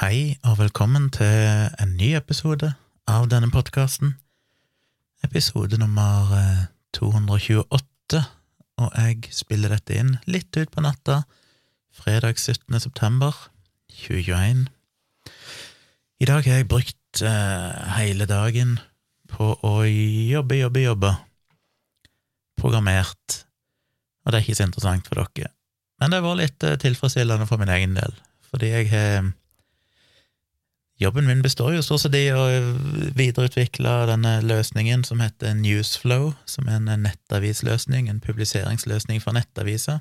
Hei og velkommen til en ny episode av denne podkasten. Episode nummer eh, 228, og jeg spiller dette inn litt ut på natta, fredag 17. september 2021. I dag har jeg brukt eh, hele dagen på å jobbe, jobbe, jobbe. Programmert. Og det er ikke så interessant for dere. Men det har vært litt eh, tilfredsstillende for min egen del, fordi jeg har Jobben min består jo stort sett i å videreutvikle denne løsningen som heter Newsflow, som er en nettavisløsning, en publiseringsløsning for nettaviser.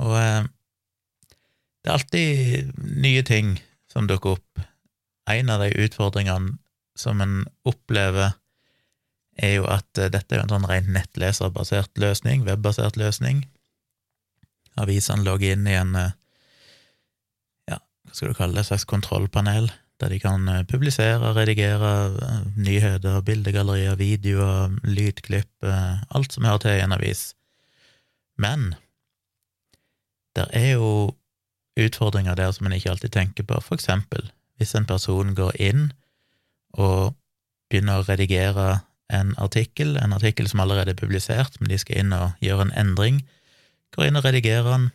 Og eh, det er alltid nye ting som dukker opp. En av de utfordringene som en opplever, er jo at eh, dette er en sånn rent nettleserbasert løsning, webbasert løsning. Avisene logger inn i en eh, hva skal du kalle det, et slags kontrollpanel, der de kan eh, publisere, redigere eh, nyheter, bildegallerier, videoer, lydklipp, eh, alt som hører til i en avis. Men det er jo utfordringer der som en ikke alltid tenker på, for eksempel hvis en person går inn og begynner å redigere en artikkel, en artikkel som allerede er publisert, men de skal inn og gjøre en endring, går inn og redigerer den,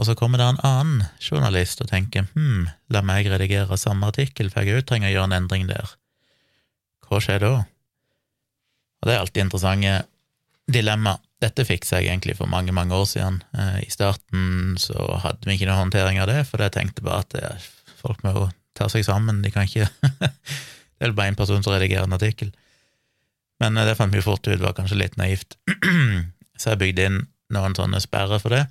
og så kommer det en annen journalist og tenker hm, la meg redigere samme artikkel, for jeg òg trenger å gjøre en endring der. Hva skjer da? Og det er alltid interessante dilemma. Dette fiksa jeg egentlig for mange, mange år siden. Eh, I starten så hadde vi ikke noe håndtering av det, for jeg tenkte bare at det, folk må jo ta seg sammen, de kan ikke Det er bare én person som redigerer en artikkel. Men eh, det fant vi fort ut var kanskje litt naivt, så jeg bygde inn noen sånne sperrer for det.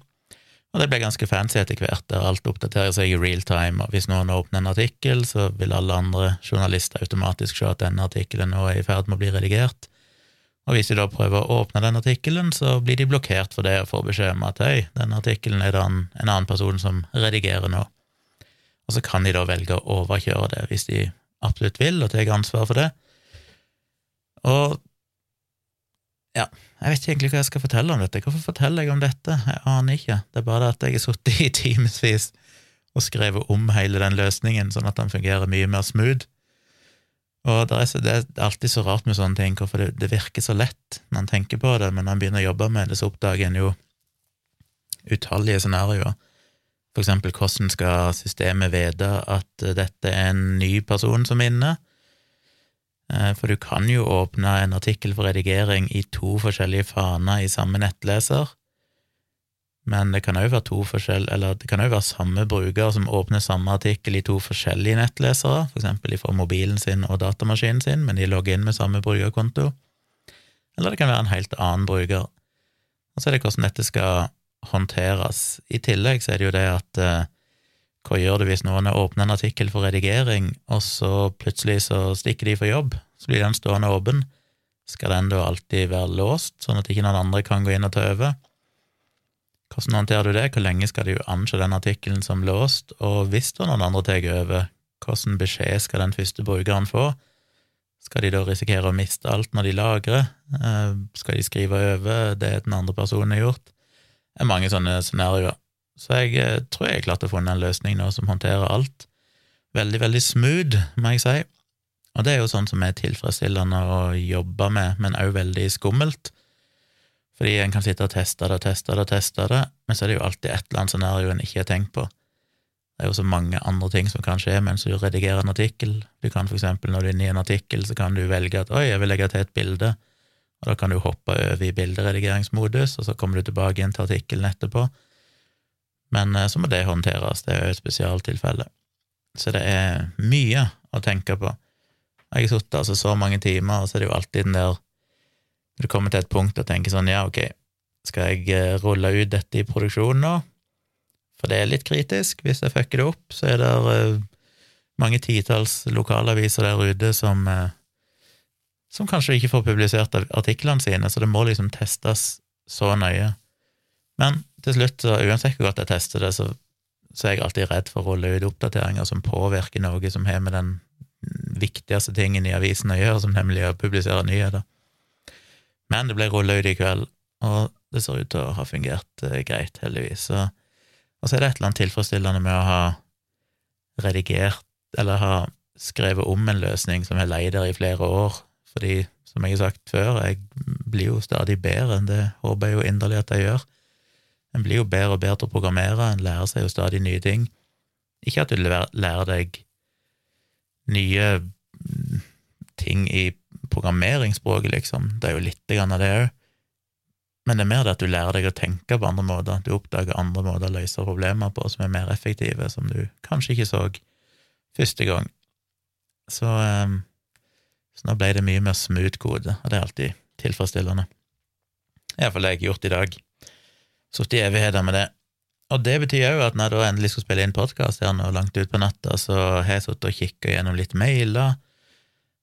Og det ble ganske fancy etter hvert, der alt oppdaterer seg i real time, og hvis noen åpner en artikkel, så vil alle andre journalister automatisk se at denne artikkelen nå er i ferd med å bli redigert. Og hvis de da prøver å åpne den artikkelen, så blir de blokkert for det og får beskjed om at hei, denne artikkelen er det en, en annen person som redigerer nå. Og så kan de da velge å overkjøre det hvis de absolutt vil, og tar ansvar for det. Og ja, jeg vet ikke egentlig hva jeg skal fortelle om dette. Hvorfor forteller jeg om dette? Jeg aner ikke. Det er bare at jeg har sittet i timevis og skrevet om hele den løsningen, sånn at den fungerer mye mer smooth. Og det er, det er, alltid så rart med sånne ting, hvorfor det, det, virker så lett når en tenker på det, men når en begynner å jobbe med det, så oppdager en jo utallige scenarioer. For eksempel, hvordan skal systemet vite at dette er en ny person som er inne? For du kan jo åpne en artikkel for redigering i to forskjellige faner i samme nettleser, men det kan òg være to forskjell, eller det kan òg være samme bruker som åpner samme artikkel i to forskjellige nettlesere, for eksempel fra mobilen sin og datamaskinen sin, men de logger inn med samme brukerkonto. Eller det kan være en helt annen bruker. Og så er det hvordan dette skal håndteres. I tillegg så er det jo det at eh, hva gjør du hvis noen åpner en artikkel for redigering, og så plutselig så stikker de for jobb, så blir den stående åpen? Skal den da alltid være låst, sånn at ikke noen andre kan gå inn og ta over? Hvordan håndterer du det, hvor lenge skal du anse den artikkelen som låst, og hvis da noen andre tar over, hvilken beskjed skal den første brukeren få? Skal de da risikere å miste alt når de lagrer? Eh, skal de skrive over det den andre personen har gjort? Det er mange sånne scenarioer. Så jeg eh, tror jeg klarte å finne en løsning nå som håndterer alt. Veldig, veldig smooth, må jeg si. Og det er jo sånn som er tilfredsstillende å jobbe med, men òg veldig skummelt. Fordi en kan sitte og teste det og teste det og teste det, men så er det jo alltid et eller annet scenario en ikke har tenkt på. Det er jo så mange andre ting som kan skje mens du redigerer en artikkel. Du kan for eksempel, når du er inne i en artikkel, så kan du velge at oi, jeg vil legge til et bilde, og da kan du hoppe over i bilderedigeringsmodus, og så kommer du tilbake inn til artikkelen etterpå men eh, så må det håndteres, det er jo et spesialtilfelle. Så det er mye å tenke på. Jeg har sittet altså så mange timer, og så er det jo alltid den der Når du kommer til et punkt og tenker sånn, ja, ok, skal jeg eh, rulle ut dette i produksjonen nå? For det er litt kritisk. Hvis jeg fucker det opp, så er det uh, mange titalls lokalaviser der ute som som kanskje ikke får publisert artiklene sine, så det må liksom testes så nøye. Men til slutt, så uansett hvor godt jeg tester det, så, så, er jeg alltid redd for å rulle ut oppdateringer som påvirker noe som har med den viktigste tingen i avisen å gjøre, som nemlig å publisere nyheter. Men det ble rulla ut i kveld, og det ser ut til å ha fungert eh, greit, heldigvis. Og så er det et eller annet tilfredsstillende med å ha redigert eller ha skrevet om en løsning som har leid der i flere år, fordi, som jeg har sagt før, jeg blir jo stadig bedre, enn det håper jeg jo inderlig at jeg gjør. En blir jo bedre og bedre til å programmere, en lærer seg jo stadig nye ting. Ikke at du lærer deg nye ting i programmeringsspråket, liksom, det er jo litt grann av det òg, men det er mer det at du lærer deg å tenke på andre måter, du oppdager andre måter å løse problemer på som er mer effektive, som du kanskje ikke så første gang. Så, um, så nå ble det mye mer smooth kode, og det er alltid tilfredsstillende. Iallfall det jeg har gjort i dag. Sittet i evigheter med det. Og det betyr òg at når jeg endelig skal spille inn podkast her nå langt utpå natta, så har jeg sittet og kikka gjennom litt mailer,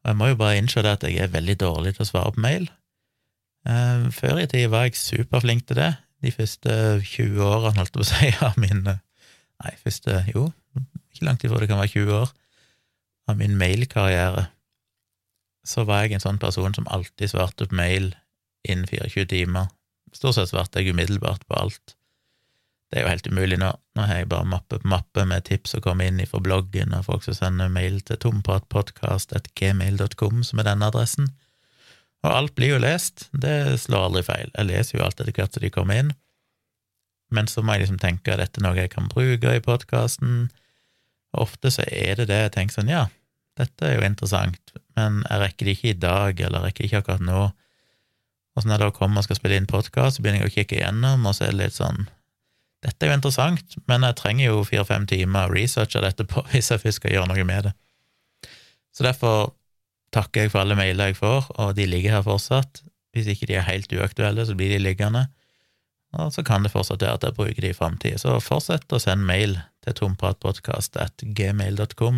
og jeg må jo bare innse det at jeg er veldig dårlig til å svare på mail. Eh, før i tid var jeg superflink til det. De første 20 årene, holdt jeg på å si, av min Nei, første Jo, ikke langt ifra det kan være 20 år av min mailkarriere. Så var jeg en sånn person som alltid svarte på mail innen 24 timer. Stort sett svarte jeg umiddelbart på alt. Det er jo helt umulig nå. Nå har jeg bare mappe på mappe med tips som kommer inn fra bloggen, og folk som sender mail til tompratpodkast.gmail.com, som er denne adressen. Og alt blir jo lest, det slår aldri feil. Jeg leser jo alt etter hvert som de kommer inn. Men så må jeg liksom tenke at dette er noe jeg kan bruke i podkasten. Ofte så er det det jeg tenker sånn, ja, dette er jo interessant, men jeg rekker det ikke i dag, eller jeg rekker det ikke akkurat nå. Og så når jeg da kommer og skal spille inn podkast, begynner jeg å kikke igjennom, og så er det litt sånn dette er jo interessant, men jeg trenger jo fire-fem timer research av dette på hvis jeg først skal gjøre noe med det. Så derfor takker jeg for alle mailer jeg får, og de ligger her fortsatt. Hvis ikke de er helt uaktuelle, så blir de liggende. Og så kan det fortsatt være at jeg bruker de i framtida. Så fortsett å sende mail til tompratpodkast.gmail.com.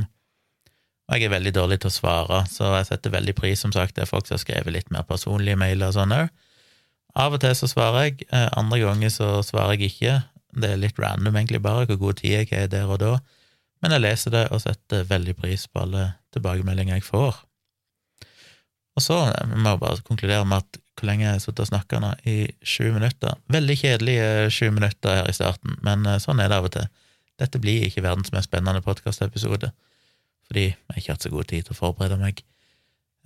Og jeg er veldig dårlig til å svare, så jeg setter veldig pris, som sagt, det er folk som har skrevet litt mer personlige mailer og sånn òg. Av og til så svarer jeg, eh, andre ganger så svarer jeg ikke, det er litt random, egentlig, bare hvor god tid jeg har der og da, men jeg leser det og setter veldig pris på alle tilbakemeldinger jeg får. Og så må jeg bare konkludere med at hvor lenge jeg har sittet og snakka nå? I sju minutter. Veldig kjedelige sju minutter her i starten, men eh, sånn er det av og til. Dette blir ikke verdens mest spennende podkastepisode, fordi jeg ikke hatt så god tid til å forberede meg.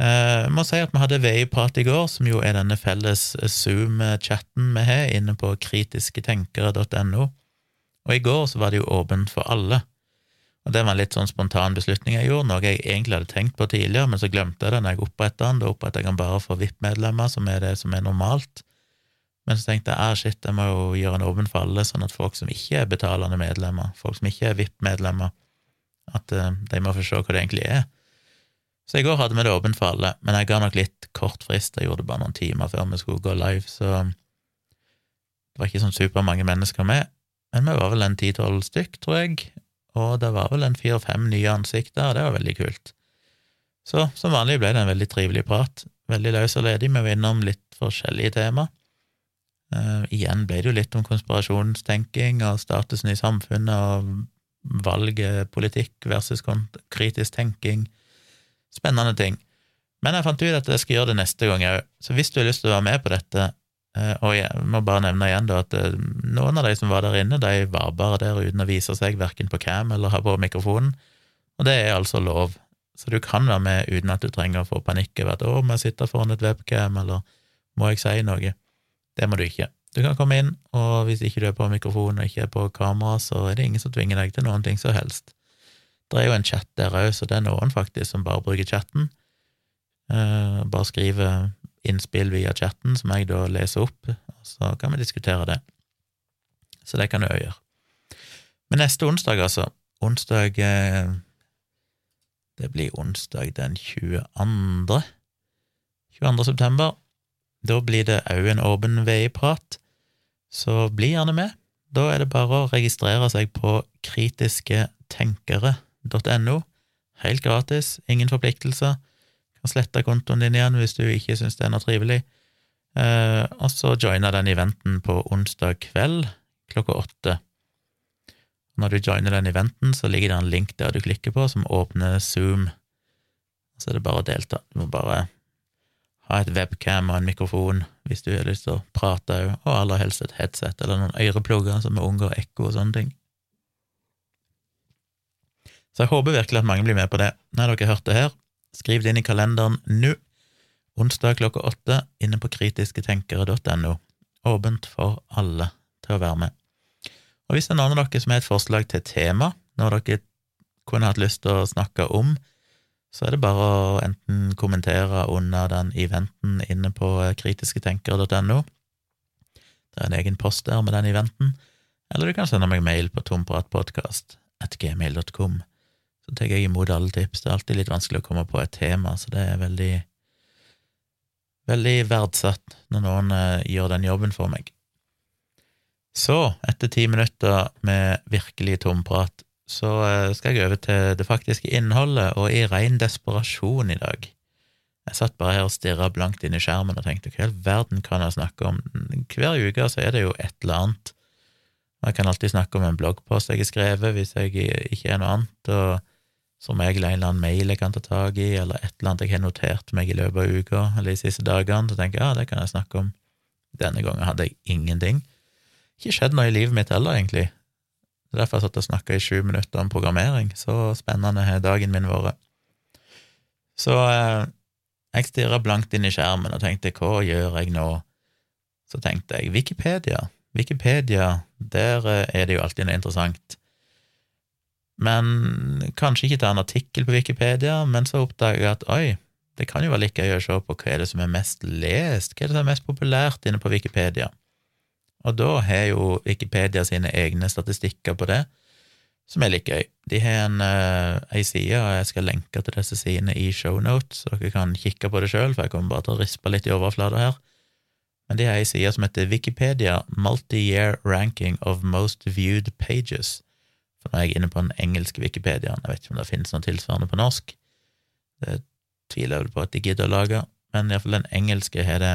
Jeg må si at vi hadde VI-prat i går, som jo er denne felles Zoom-chatten vi har inne på kritisketenkere.no, og i går så var det jo åpent for alle. Og det var en litt sånn spontan beslutning jeg gjorde, noe jeg egentlig hadde tenkt på tidligere, men så glemte jeg det når jeg oppretta den. Da oppretta jeg den bare for VIP-medlemmer, som er det som er normalt. Men så tenkte jeg ah, shit, jeg må jo gjøre den åpen for alle, sånn at folk som ikke er betalende medlemmer, folk som ikke er VIP-medlemmer, at uh, de må få se hva det egentlig er. Så i går hadde vi det åpent for alle, men jeg ga nok litt kort frist. Jeg gjorde det bare noen timer før vi skulle gå live, så det var ikke sånn supermange mennesker med. Men vi var vel en ti-tolv stykk, tror jeg, og det var vel en fire-fem nye ansikter, og det var veldig kult. Så som vanlig ble det en veldig trivelig prat. Veldig løs og ledig, vi var innom litt forskjellige tema. Uh, igjen ble det jo litt om konspirasjonstenking og statusen i samfunnet og valget, politikk versus kritisk tenking Spennende ting. Men jeg fant ut at jeg skal gjøre det neste gang òg, så hvis du har lyst til å være med på dette eh, Og jeg må bare nevne igjen da at eh, noen av de som var der inne, de var bare der uten å vise seg verken på cam eller ha på mikrofonen, og det er altså lov. Så du kan være med uten at du trenger å få panikk over at 'å, må jeg sitte foran et webcam', eller 'må jeg si noe'? Det må du ikke. Du kan komme inn, og hvis ikke du er på mikrofon og ikke er på kamera, så er det ingen som tvinger deg til noen ting som helst. Det er jo en chat der òg, så det er noen faktisk som bare bruker chatten. Uh, bare skriver innspill via chatten, som jeg da leser opp, og så kan vi diskutere det. Så det kan du òg gjøre. Men neste onsdag, altså, onsdag uh, Det blir onsdag den 22. 22. september. Da blir det òg en åpen VI-prat, så bli gjerne med. Da er det bare å registrere seg på kritisketenkere.no. Helt gratis, ingen forpliktelser. Kan slette kontoen din igjen hvis du ikke syns det er noe trivelig. Eh, og så joiner den eventen på onsdag kveld klokka åtte. Når du joiner den eventen, så ligger det en link der du klikker på, som åpner Zoom. Så er det bare å delta. Du må bare ha et webcam og en mikrofon hvis du har lyst til å prate òg, og aller helst et headset eller noen øreplugger som unngår ekko og sånne ting. Så jeg håper virkelig at mange blir med på det. Når dere hørt det her, skriv det inn i kalenderen nå. Onsdag klokka åtte inne på kritisketenkere.no. Åpent for alle til å være med. Og hvis det er noen av dere som har et forslag til tema, noe dere kunne hatt lyst til å snakke om, så er det bare å enten kommentere under den eventen inne på kritisketenker.no. Det er en egen post der med den eventen. Eller du kan sende meg mail på tompratpodkast.gmail.com. Så tar jeg imot alle tips. Det er alltid litt vanskelig å komme på et tema, så det er veldig veldig verdsatt når noen eh, gjør den jobben for meg. Så, etter ti minutter med virkelig tomprat, så eh, skal jeg over til det faktiske innholdet, og i ren desperasjon i dag. Jeg satt bare her og stirra blankt inn i skjermen og tenkte hva i all verden kan jeg snakke om? Hver uke så er det jo et eller annet. Jeg kan alltid snakke om en bloggpost jeg har skrevet, hvis jeg ikke er noe annet, og som regel en eller annen mail jeg kan ta tak i, eller et eller annet jeg har notert meg i løpet av uka eller de siste dagene, så tenker jeg ja, det kan jeg snakke om. Denne gangen hadde jeg ingenting. Ikke skjedd noe i livet mitt heller, egentlig. Er derfor jeg satt og snakka i sju minutter om programmering. Så spennende har dagen min vært. Så eh, jeg stirra blankt inn i skjermen og tenkte hva gjør jeg nå? Så tenkte jeg Wikipedia. Wikipedia, der eh, er det jo alltid noe interessant. Men kanskje ikke ta en artikkel på Wikipedia, men så oppdager jeg at oi, det kan jo være like gøy å se på hva er det som er mest lest, hva er det som er mest populært inne på Wikipedia. Og da har jo Wikipedia sine egne statistikker på det, som er litt gøy. De har en ei side, og jeg skal lenke til disse sidene i shownotes, så dere kan kikke på det sjøl, for jeg kommer bare til å rispe litt i overflata her. Men de har ei side som heter Wikipedia Multi-Year Ranking of Most Viewed Pages. For nå er jeg inne på den engelske Wikipediaen, jeg vet ikke om det finnes noe tilsvarende på norsk. Det tviler jeg vel på at de gidder å lage, men iallfall den engelske har det.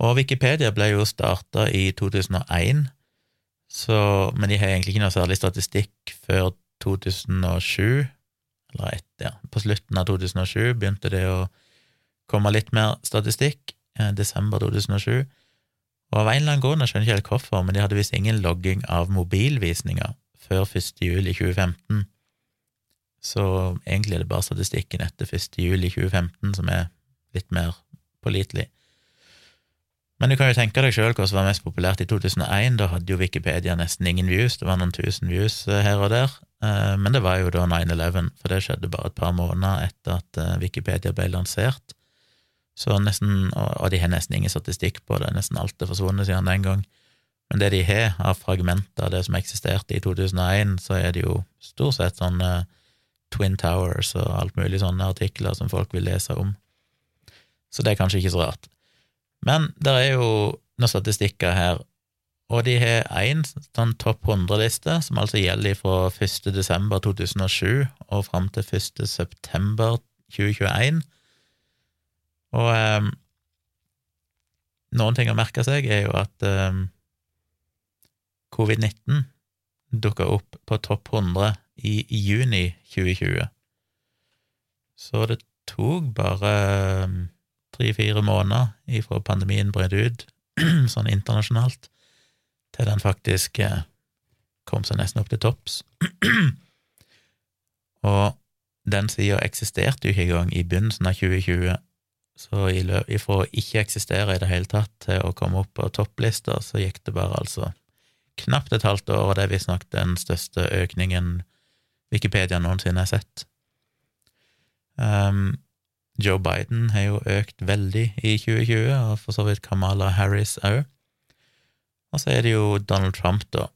Og Wikipedia ble jo starta i 2001 så, men de har egentlig ikke noe særlig statistikk før 2007, eller etter, ja, på slutten av 2007 begynte det å komme litt mer statistikk, eh, desember 2007, og av en eller annen grunn, jeg skjønner ikke helt hvorfor, men de hadde visst ingen logging av mobilvisninger før 1. juli 2015, så egentlig er det bare statistikken etter 1. juli 2015 som er litt mer pålitelig. Men du kan jo tenke deg sjøl hva som var mest populært i 2001. Da hadde jo Wikipedia nesten ingen views, det var noen tusen views eh, her og der. Eh, men det var jo da 9-11, for det skjedde bare et par måneder etter at eh, Wikipedia ble lansert. Så nesten, Og de har nesten ingen statistikk på det, nesten alt er forsvunnet siden den gang. Men det de har av fragmenter av det som eksisterte i 2001, så er det jo stort sett sånne Twin Towers og alt mulig sånne artikler som folk vil lese om. Så det er kanskje ikke så rart. Men det er jo noen statistikker her, og de har én sånn topp 100-liste, som altså gjelder fra 1. desember 2007 og fram til 1. september 2021. Og eh, noen ting å merke seg er jo at eh, covid-19 dukka opp på topp 100 i juni 2020. Så det tok bare ehm, tre-fire måneder ifra pandemien brøt ut, sånn internasjonalt, til den faktisk eh, kom seg nesten opp til topps. og den sida eksisterte jo ikke engang i begynnelsen av 2020, så ifra å ikke eksistere i det hele tatt til å komme opp på topplista, så gikk det bare altså knapt et halvt år, og det er visstnok den største økningen Wikipedia noensinne har sett. Um, Joe Biden har jo økt veldig i 2020, og for så vidt Kamala Harris òg. Og så er det jo Donald Trump, da,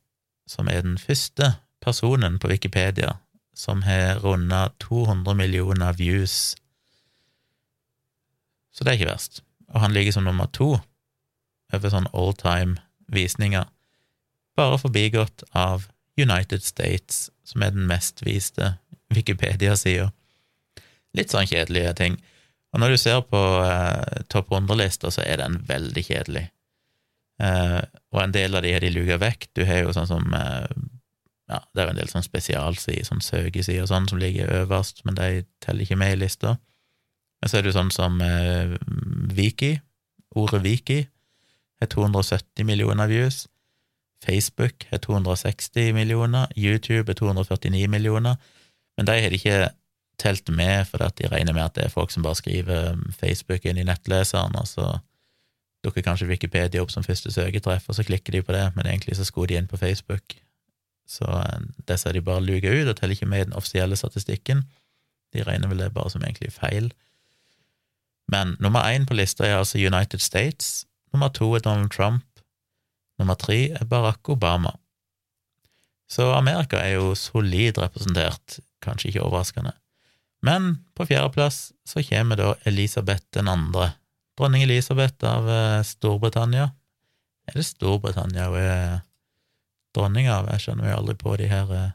som er den første personen på Wikipedia som har runda 200 millioner views. Så det er ikke verst. Og han ligger som nummer to over sånn all time visninger, bare forbigått av United States, som er den mest viste Wikipedia-sida. Litt sånn kjedelige ting. Og når du ser på eh, topp 100-lista, så er den veldig kjedelig. Eh, og en del av de har de luka vekk. Du har jo sånn som eh, Ja, det er jo en del sånn spesialsider, sånn søkesider og sånn, som ligger øverst, men de teller ikke med i lista. Men så er det jo sånn som eh, Viki, ordet Viki, har 270 millioner views. Facebook har 260 millioner, YouTube er 249 millioner, men de har ikke telt med at de regner med at det er folk som bare skriver um, Facebook inn i nettleseren, og så dukker kanskje Wikipedia opp som første søketreff, og så klikker de på det, men egentlig så skulle de inn på Facebook. Så eh, disse har de bare luka ut og teller ikke med i den offisielle statistikken. De regner vel det bare som egentlig feil. Men nummer én på lista er altså United States, nummer to er Donald Trump, nummer tre er Barack Obama. Så Amerika er jo solid representert, kanskje ikke overraskende. Men på fjerdeplass så kommer da Elisabeth den andre, dronning Elisabeth av eh, Storbritannia. Er det Storbritannia hun er dronning av? Jeg skjønner jo aldri på de her uh,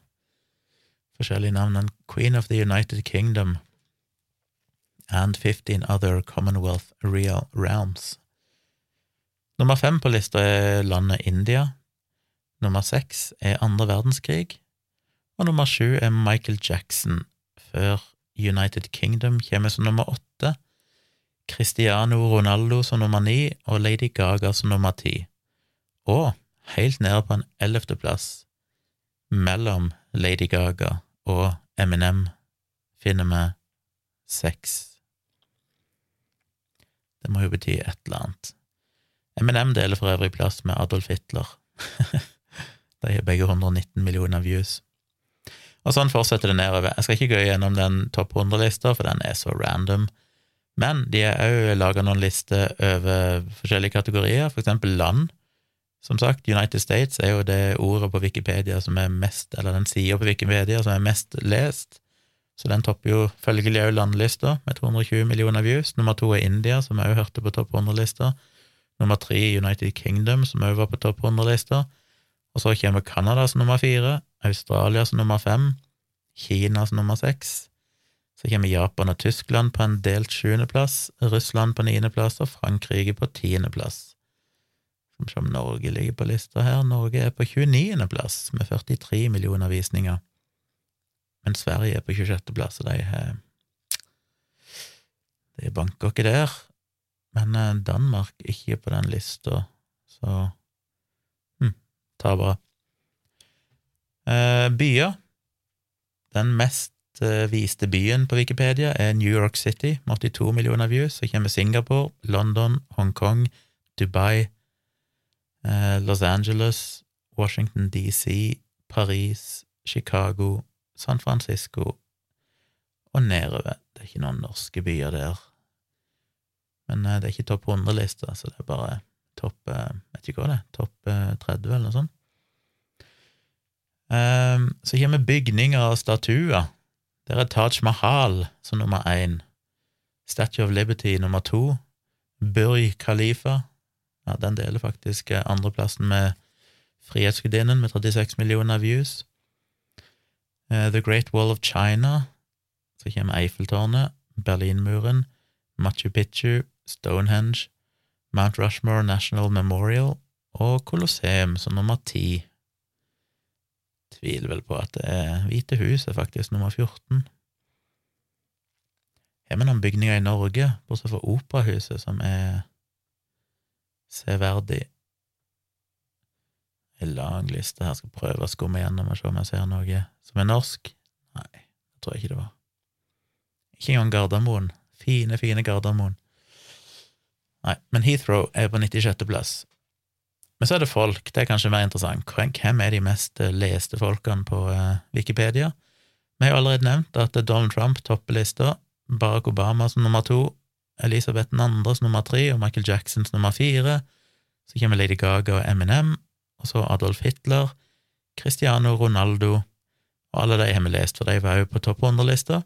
forskjellige navnene. Queen of the United Kingdom and 15 other Commonwealth real realms. Nummer fem på lista er landet India. Nummer seks er andre verdenskrig. Og nummer sju er Michael Jackson, før United Kingdom kommer som nummer åtte, Cristiano Ronaldo som nummer ni og Lady Gaga som nummer ti. Og helt nede på en ellevteplass, mellom Lady Gaga og Eminem, finner vi seks. Det må jo bety et eller annet. Eminem deler for øvrig plass med Adolf Hitler. De har begge 119 millioner views. Og sånn fortsetter det nedover. Jeg skal ikke gå gjennom den topp 100-lista, for den er så random. Men de har òg laga noen lister over forskjellige kategorier, for eksempel land. Som sagt, United States er jo det ordet på Wikipedia som er mest, eller den sida på Wikipedia som er mest lest, så den topper jo følgelig òg landlista, med 220 millioner views. Nummer to er India, som òg hørte på topp 100-lista. Nummer tre United Kingdom, som òg var på topp 100-lista. Og så kommer Canada som nummer fire, Australia som nummer fem, Kina som nummer seks. Så kommer Japan og Tyskland på en delt sjuendeplass, Russland på niendeplass og Frankrike på tiendeplass. Skal vi om Norge ligger på lista her. Norge er på 29. plass med 43 millioner visninger, men Sverige er på 26. plass, og de har De banker ikke der. Men Danmark Danmark ikke på den lista, så hm, tapere. Eh, byer. Den mest eh, viste byen på Wikipedia er New York City, med 82 millioner views. Så kommer Singapore, London, Hongkong, Dubai, eh, Los Angeles, Washington DC, Paris, Chicago, San Francisco og nedover. Det er ikke noen norske byer der. Men det er ikke topp 100-lista, så det er bare topp Vet ikke hva det er, topp 30 eller noe sånt. Um, så kommer bygninger og statuer. Der er Taj Mahal som nummer én. Statue of Liberty nummer to. Burj Khalifa. Ja, den deler faktisk andreplassen med Frihetsgudinnen med 36 millioner views. Uh, The Great Wall of China. Så kommer Eiffeltårnet, Berlinmuren, Machu Picchu, Stonehenge, Mount Rushmore National Memorial og Colosseum som nummer ti tviler vel på at det er Hvite hus faktisk nummer 14. Har vi noen bygninger i Norge, bortsett fra Operahuset, som er severdig? En lang liste her, skal prøve å skumme gjennom og se om jeg ser noe som er norsk. Nei, det tror jeg ikke det var. Ikke engang Gardermoen. Fine, fine Gardermoen. Nei, men Heathrow er på 96. plass. Men så er det folk, det er kanskje mer interessant. Hvem er de mest eh, leste folkene på eh, Wikipedia? Vi har jo allerede nevnt at Donald Trump topper lista, Barack Obama som nummer to, Elisabeth II som nummer tre og Michael Jackson som nummer fire. Så kommer Lady Gaga og Eminem, og så Adolf Hitler, Cristiano Ronaldo, og alle de har vi lest, for de var jo på topp 100-lista.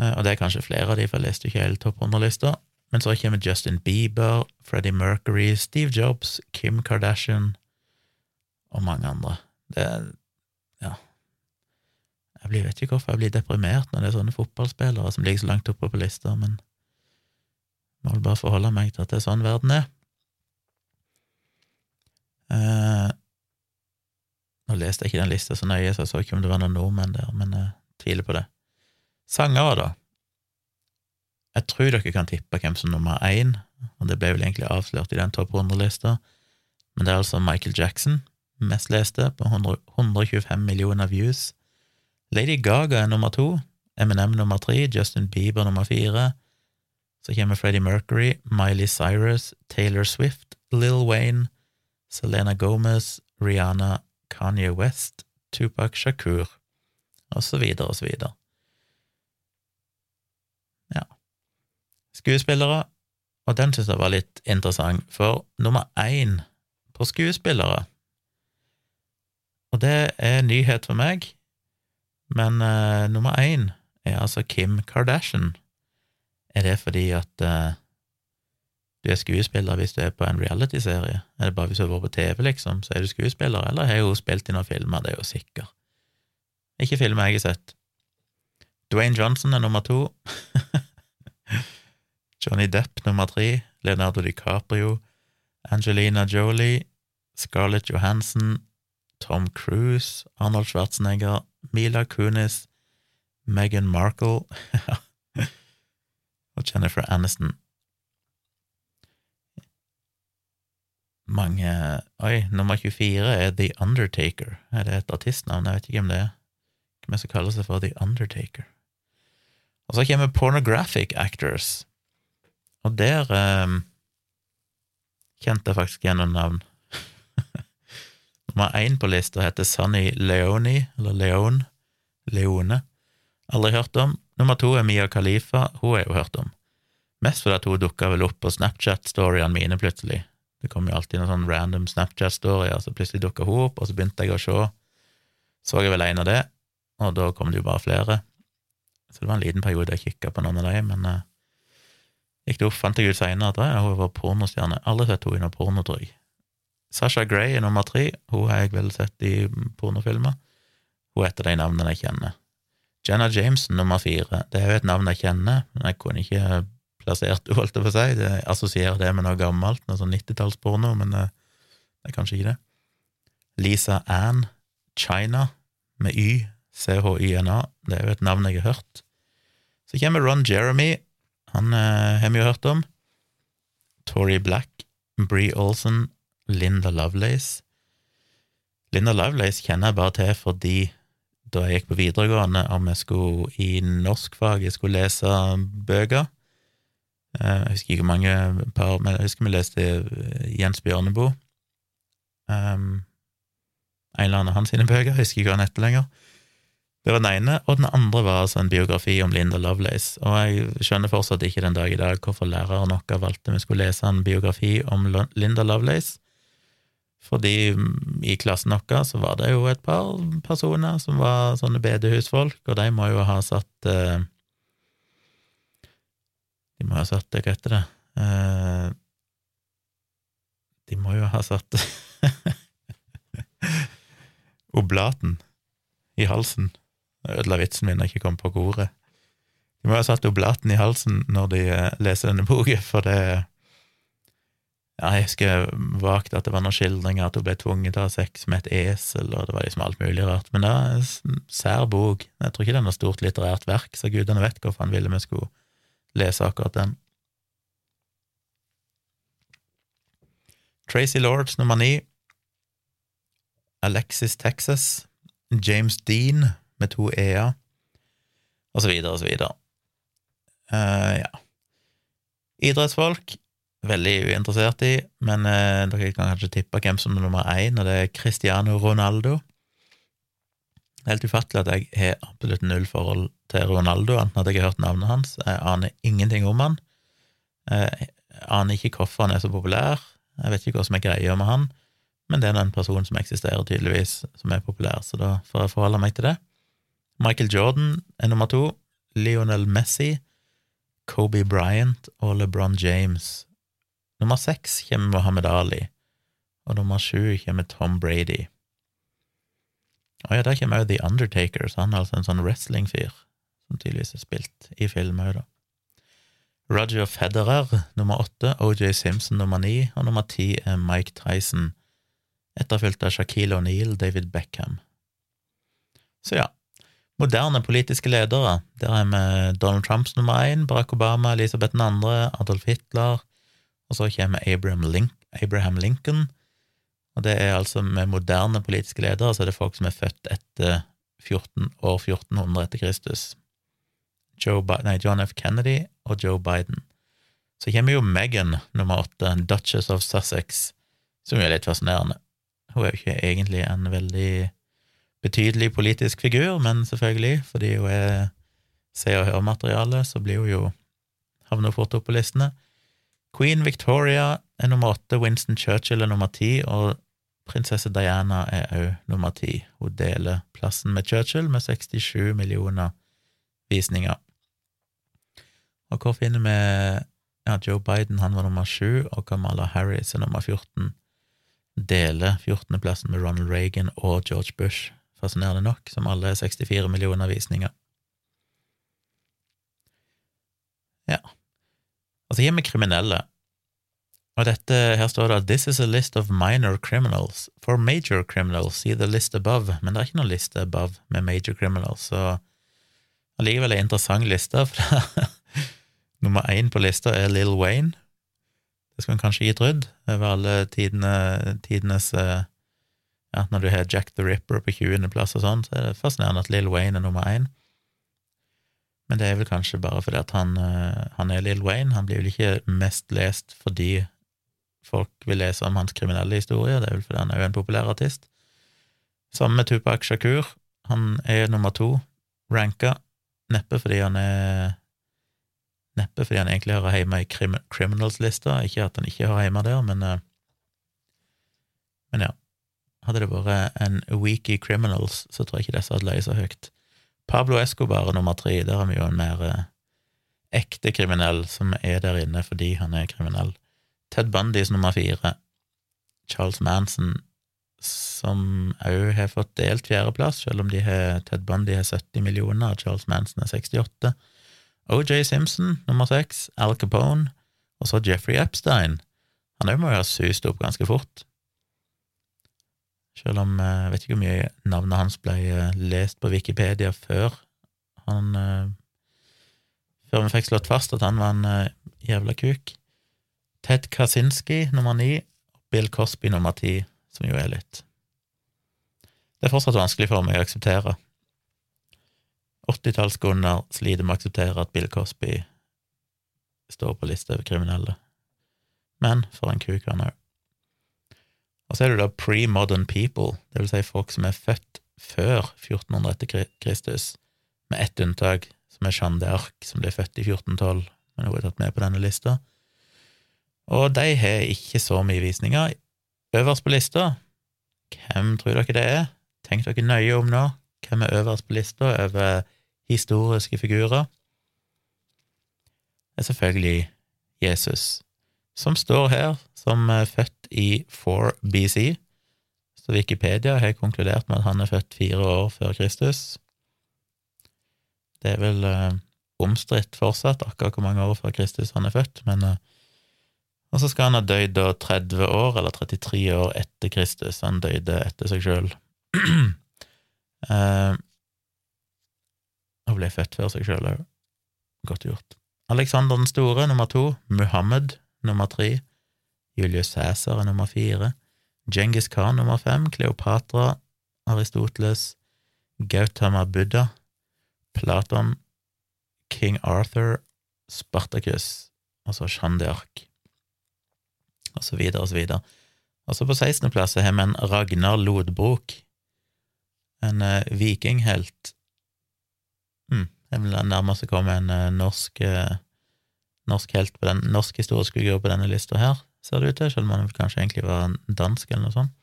Eh, og det er kanskje flere av de, for jeg leste ikke hele topp 100-lista. Men så kommer Justin Bieber, Freddie Mercury, Steve Jobs, Kim Kardashian og mange andre. Det Ja. Jeg blir, vet ikke hvorfor jeg blir deprimert når det er sånne fotballspillere som ligger så langt oppe på lista, men jeg må vel bare forholde meg til at det er sånn verden er. Eh, nå leste jeg ikke den lista så nøye, så jeg så ikke om det var noen nordmenn der, men jeg tviler på det. Sangere, da. Jeg tror dere kan tippe hvem som nummer én, og det ble vel egentlig avslørt i den topp 100-lista. men det er altså Michael Jackson, mest leste, på 100, 125 millioner views. Lady Gaga er nummer to, Eminem nummer tre, Justin Bieber nummer fire. Så kommer Freddie Mercury, Miley Cyrus, Taylor Swift, Lil Wayne, Selena Gomez, Rihanna, Kanye West, Tupac Shakur, og så videre og så videre. Ja. Skuespillere, og den synes jeg var litt interessant, for nummer én på skuespillere Og det er nyhet for meg, men uh, nummer én er altså Kim Kardashian. Er det fordi at uh, du er skuespiller hvis du er på en realityserie? Er det bare hvis du har vært på TV, liksom, så er du skuespiller, eller har hun spilt i noen filmer? Det er jo sikkert. Ikke filmer jeg har sett. Dwayne Johnson er nummer to. Johnny Depp nummer tre. Leonardo DiCaprio. Angelina Jolie. Scarlett Johansson. Tom Cruise. Arnold Schwarzenegger. Mila Kunis. Meghan Markle og Jennifer Aniston. Mange Oi, nummer 24 er The Undertaker. Er det et artistnavn? Jeg vet ikke hvem det er. Hvem er som kaller seg for The Undertaker? Og så kommer Pornographic Actors, og der um, kjente jeg faktisk igjen noen navn. Nummer én på lista heter Sunny Leone, eller Leone, Leone. Aldri hørt om. Nummer to er Mia Khalifa, hun jeg jo hørt om. Mest fordi hun dukka vel opp på Snapchat-storyene mine plutselig. Det kom jo alltid noen sånn random Snapchat-storyer, så plutselig dukka hun opp, og så begynte jeg å se. Så jeg vel en av det, og da kom det jo bare flere. Så det var en liten periode jeg kikka på noen av dem, men uh, gikk det opp, fant jeg ut seinere at ja, hun var pornostjerne. Aldri sett henne i noe porno, tror. Sasha Gray er nummer tre, hun har jeg vel sett i pornofilmer. Hun er et av de navnene jeg kjenner. Jenna Jameson nummer fire. Det er jo et navn jeg kjenner, men jeg kunne ikke plassert henne, holdt jeg på å si. Det assosierer det med noe gammelt, noe sånn nittitallsporno, men det, det er kanskje ikke det. Lisa Ann China, med Y, C-H-Y-N-A. Det er jo et navn jeg har hørt. Så kommer Ron Jeremy, han eh, har vi jo hørt om. Tori Black, Bree Olsen, Linda Lovelace. Linda Lovelace kjenner jeg bare til fordi da jeg gikk på videregående, om jeg skulle i norskfaget skulle lese bøker. Eh, jeg husker ikke hvor mange par, men jeg husker vi leste eh, Jens Bjørneboe. Um, en eller annen av hans sine bøker, jeg husker ikke hva han heter lenger. Det var den ene, og den andre var altså en biografi om Linda Lovelace. Og jeg skjønner fortsatt ikke den dag i dag hvorfor læreren vår valgte vi skulle lese en biografi om Linda Lovelace. Fordi i klassen vår så var det jo et par personer som var sånne bedehusfolk, og de må jo ha satt eh, De må ha satt Hva heter det? Eh, de må jo ha satt Oblaten i halsen. Jeg ødela vitsen min jeg ikke kom på ordet. De må ha satt oblaten i halsen når de eh, leser denne boka, for det ja, jeg husker vagt at det var noen skildringer at hun ble tvunget til å ha sex med et esel, og det var liksom alt mulig rart. Men det er en sær bok. Jeg tror ikke det er noe stort litterært verk, så gudene vet hvorfor han ville vi skulle lese akkurat den. Tracy Lords nummer ni. Alexis Texas. James Dean med to e-er, og så videre og så videre. Uh, ja. Idrettsfolk veldig uinteressert i, men uh, dere kan kanskje tippe hvem som er nummer én, og det er Cristiano Ronaldo. Helt ufattelig at jeg har absolutt null forhold til Ronaldo, enten at jeg har hørt navnet hans. Jeg aner ingenting om han. Jeg aner ikke hvorfor han er så populær. Jeg vet ikke hva som er greia med han, men det er en person som eksisterer, tydeligvis, som er populær, så da får jeg forholde meg til det. Michael Jordan er nummer to. Lionel Messi, Kobe Bryant og LeBron James Nummer seks kommer Mohammed Ali, og nummer sju kommer Tom Brady. Og ja, der kommer òg The Undertaker, så han er altså en sånn wrestlingfyr, som tydeligvis er spilt i film òg, da. Roger Federer nummer åtte, OJ Simpson nummer ni, og nummer ti er Mike Tyson, etterfulgt av Shaquille O'Neill, David Beckham. Så ja, moderne politiske ledere, der er vi Donald Trumps nummer én, Barack Obama, Elisabeth 2., Adolf Hitler, og så kommer Abraham, Link Abraham Lincoln, Og det er altså med moderne politiske ledere, så er det folk som er født etter 14, år 1400 etter Kristus. Nei, John F. Kennedy og Joe Biden. Så kommer jo Meghan nummer åtte, Duchess of Sussex, som er litt fascinerende. Hun er jo ikke egentlig en veldig betydelig politisk figur, men selvfølgelig, fordi hun er Se og hørmateriale, så blir hun jo havner fort opp på listene. Queen Victoria er nummer åtte, Winston Churchill er nummer ti, og prinsesse Diana er òg nummer ti. Hun deler plassen med Churchill med 67 millioner visninger. Og hvor finner vi ja, Joe Biden, han var nummer sju, og Kamala Harris er nummer 14. Deler 14.-plassen med Ronald Reagan og George Bush, fascinerende nok, som alle er 64 millioner visninger. Ja. Og så gir vi kriminelle. Og dette, her står det at this is a list of minor criminals. For major criminals, see the list above. Men det er ikke noen liste above med major criminals, så allikevel en interessant liste. For nummer én på lista er Lill Wayne. Det skulle en kanskje ikke trodd, over alle tidene, tidenes eh, ja, Når du har Jack the Ripper på 20.-plass og sånn, så er det fascinerende at Lill Wayne er nummer én. Men det er vel kanskje bare fordi at han, eh, han er Lill Wayne. Han blir vel ikke mest lest fordi folk vil lese om hans kriminelle historie, det er vel fordi han er jo en populær artist. Sammen med Tupac Shakur. Han er nummer to ranka, neppe fordi han er Neppe fordi han egentlig hører hjemme i Criminals-lista, ikke at han ikke hører hjemme der, men eh, Men ja. Hadde det vært en week Criminals, så tror jeg ikke disse hadde løyet så høyt. Pablo Escobar er nummer tre. Der har vi jo en mer eh, ekte kriminell som er der inne fordi han er kriminell. Ted Bundys nummer fire. Charles Manson, som òg har fått delt fjerdeplass, selv om har, Ted Bundy har 70 millioner, og Charles Manson er 68. OJ Simpson nummer seks. Al Capone. Og så Jeffrey Epstein. Han òg må jo ha sust opp ganske fort. Selv om eh, jeg vet ikke hvor mye navnet hans ble eh, lest på Wikipedia før han eh, Før vi fikk slått fast at han var en jævla kuk. Ted Kaczynski nummer ni, Bill Cosby nummer ti, som jo er litt Det er fortsatt vanskelig for meg å akseptere. 80-tallsgunder sliter med å akseptere at Bill Cosby står på lista over kriminelle. Men for en kuk han òg. Og så er det da pre-modern people, det vil si folk som er født før 1400 etter Kristus, med ett unntak, som er Jeanne d'Arc, som ble født i 1412, men hun er tatt med på denne lista. Og de har ikke så mye visninger. Øverst på lista, hvem tror dere det er? Tenk dere nøye om nå. Hvem er øverst på lista over historiske figurer? Det er selvfølgelig Jesus, som står her som er født i 4 BC. Så Wikipedia har konkludert med at han er født fire år før Kristus. Det er vel eh, omstridt fortsatt akkurat hvor mange år før Kristus han er født, men eh, Og så skal han ha døyd da 30 år, eller 33 år etter Kristus. Han døde etter seg sjøl. eh, og ble født før seg sjøl òg. Godt gjort. Alexander den store, nummer to. Muhammed, nummer tre. Julius Cæsar er nummer fire, Djengis Khan nummer fem, Kleopatra, Aristoteles, Gautama Buddha, Platon, King Arthur, Spartacus, altså Jeanne d'Arc, og så videre og så videre. Og så på 16.-plass har vi en Ragnar Lodbrok, en uh, vikinghelt. Mm, det er vel komme en uh, norsk, uh, norsk helt på den norsk historisk figur på denne lista her ser det ut til, selv om han kanskje egentlig var dansk eller noe sånt.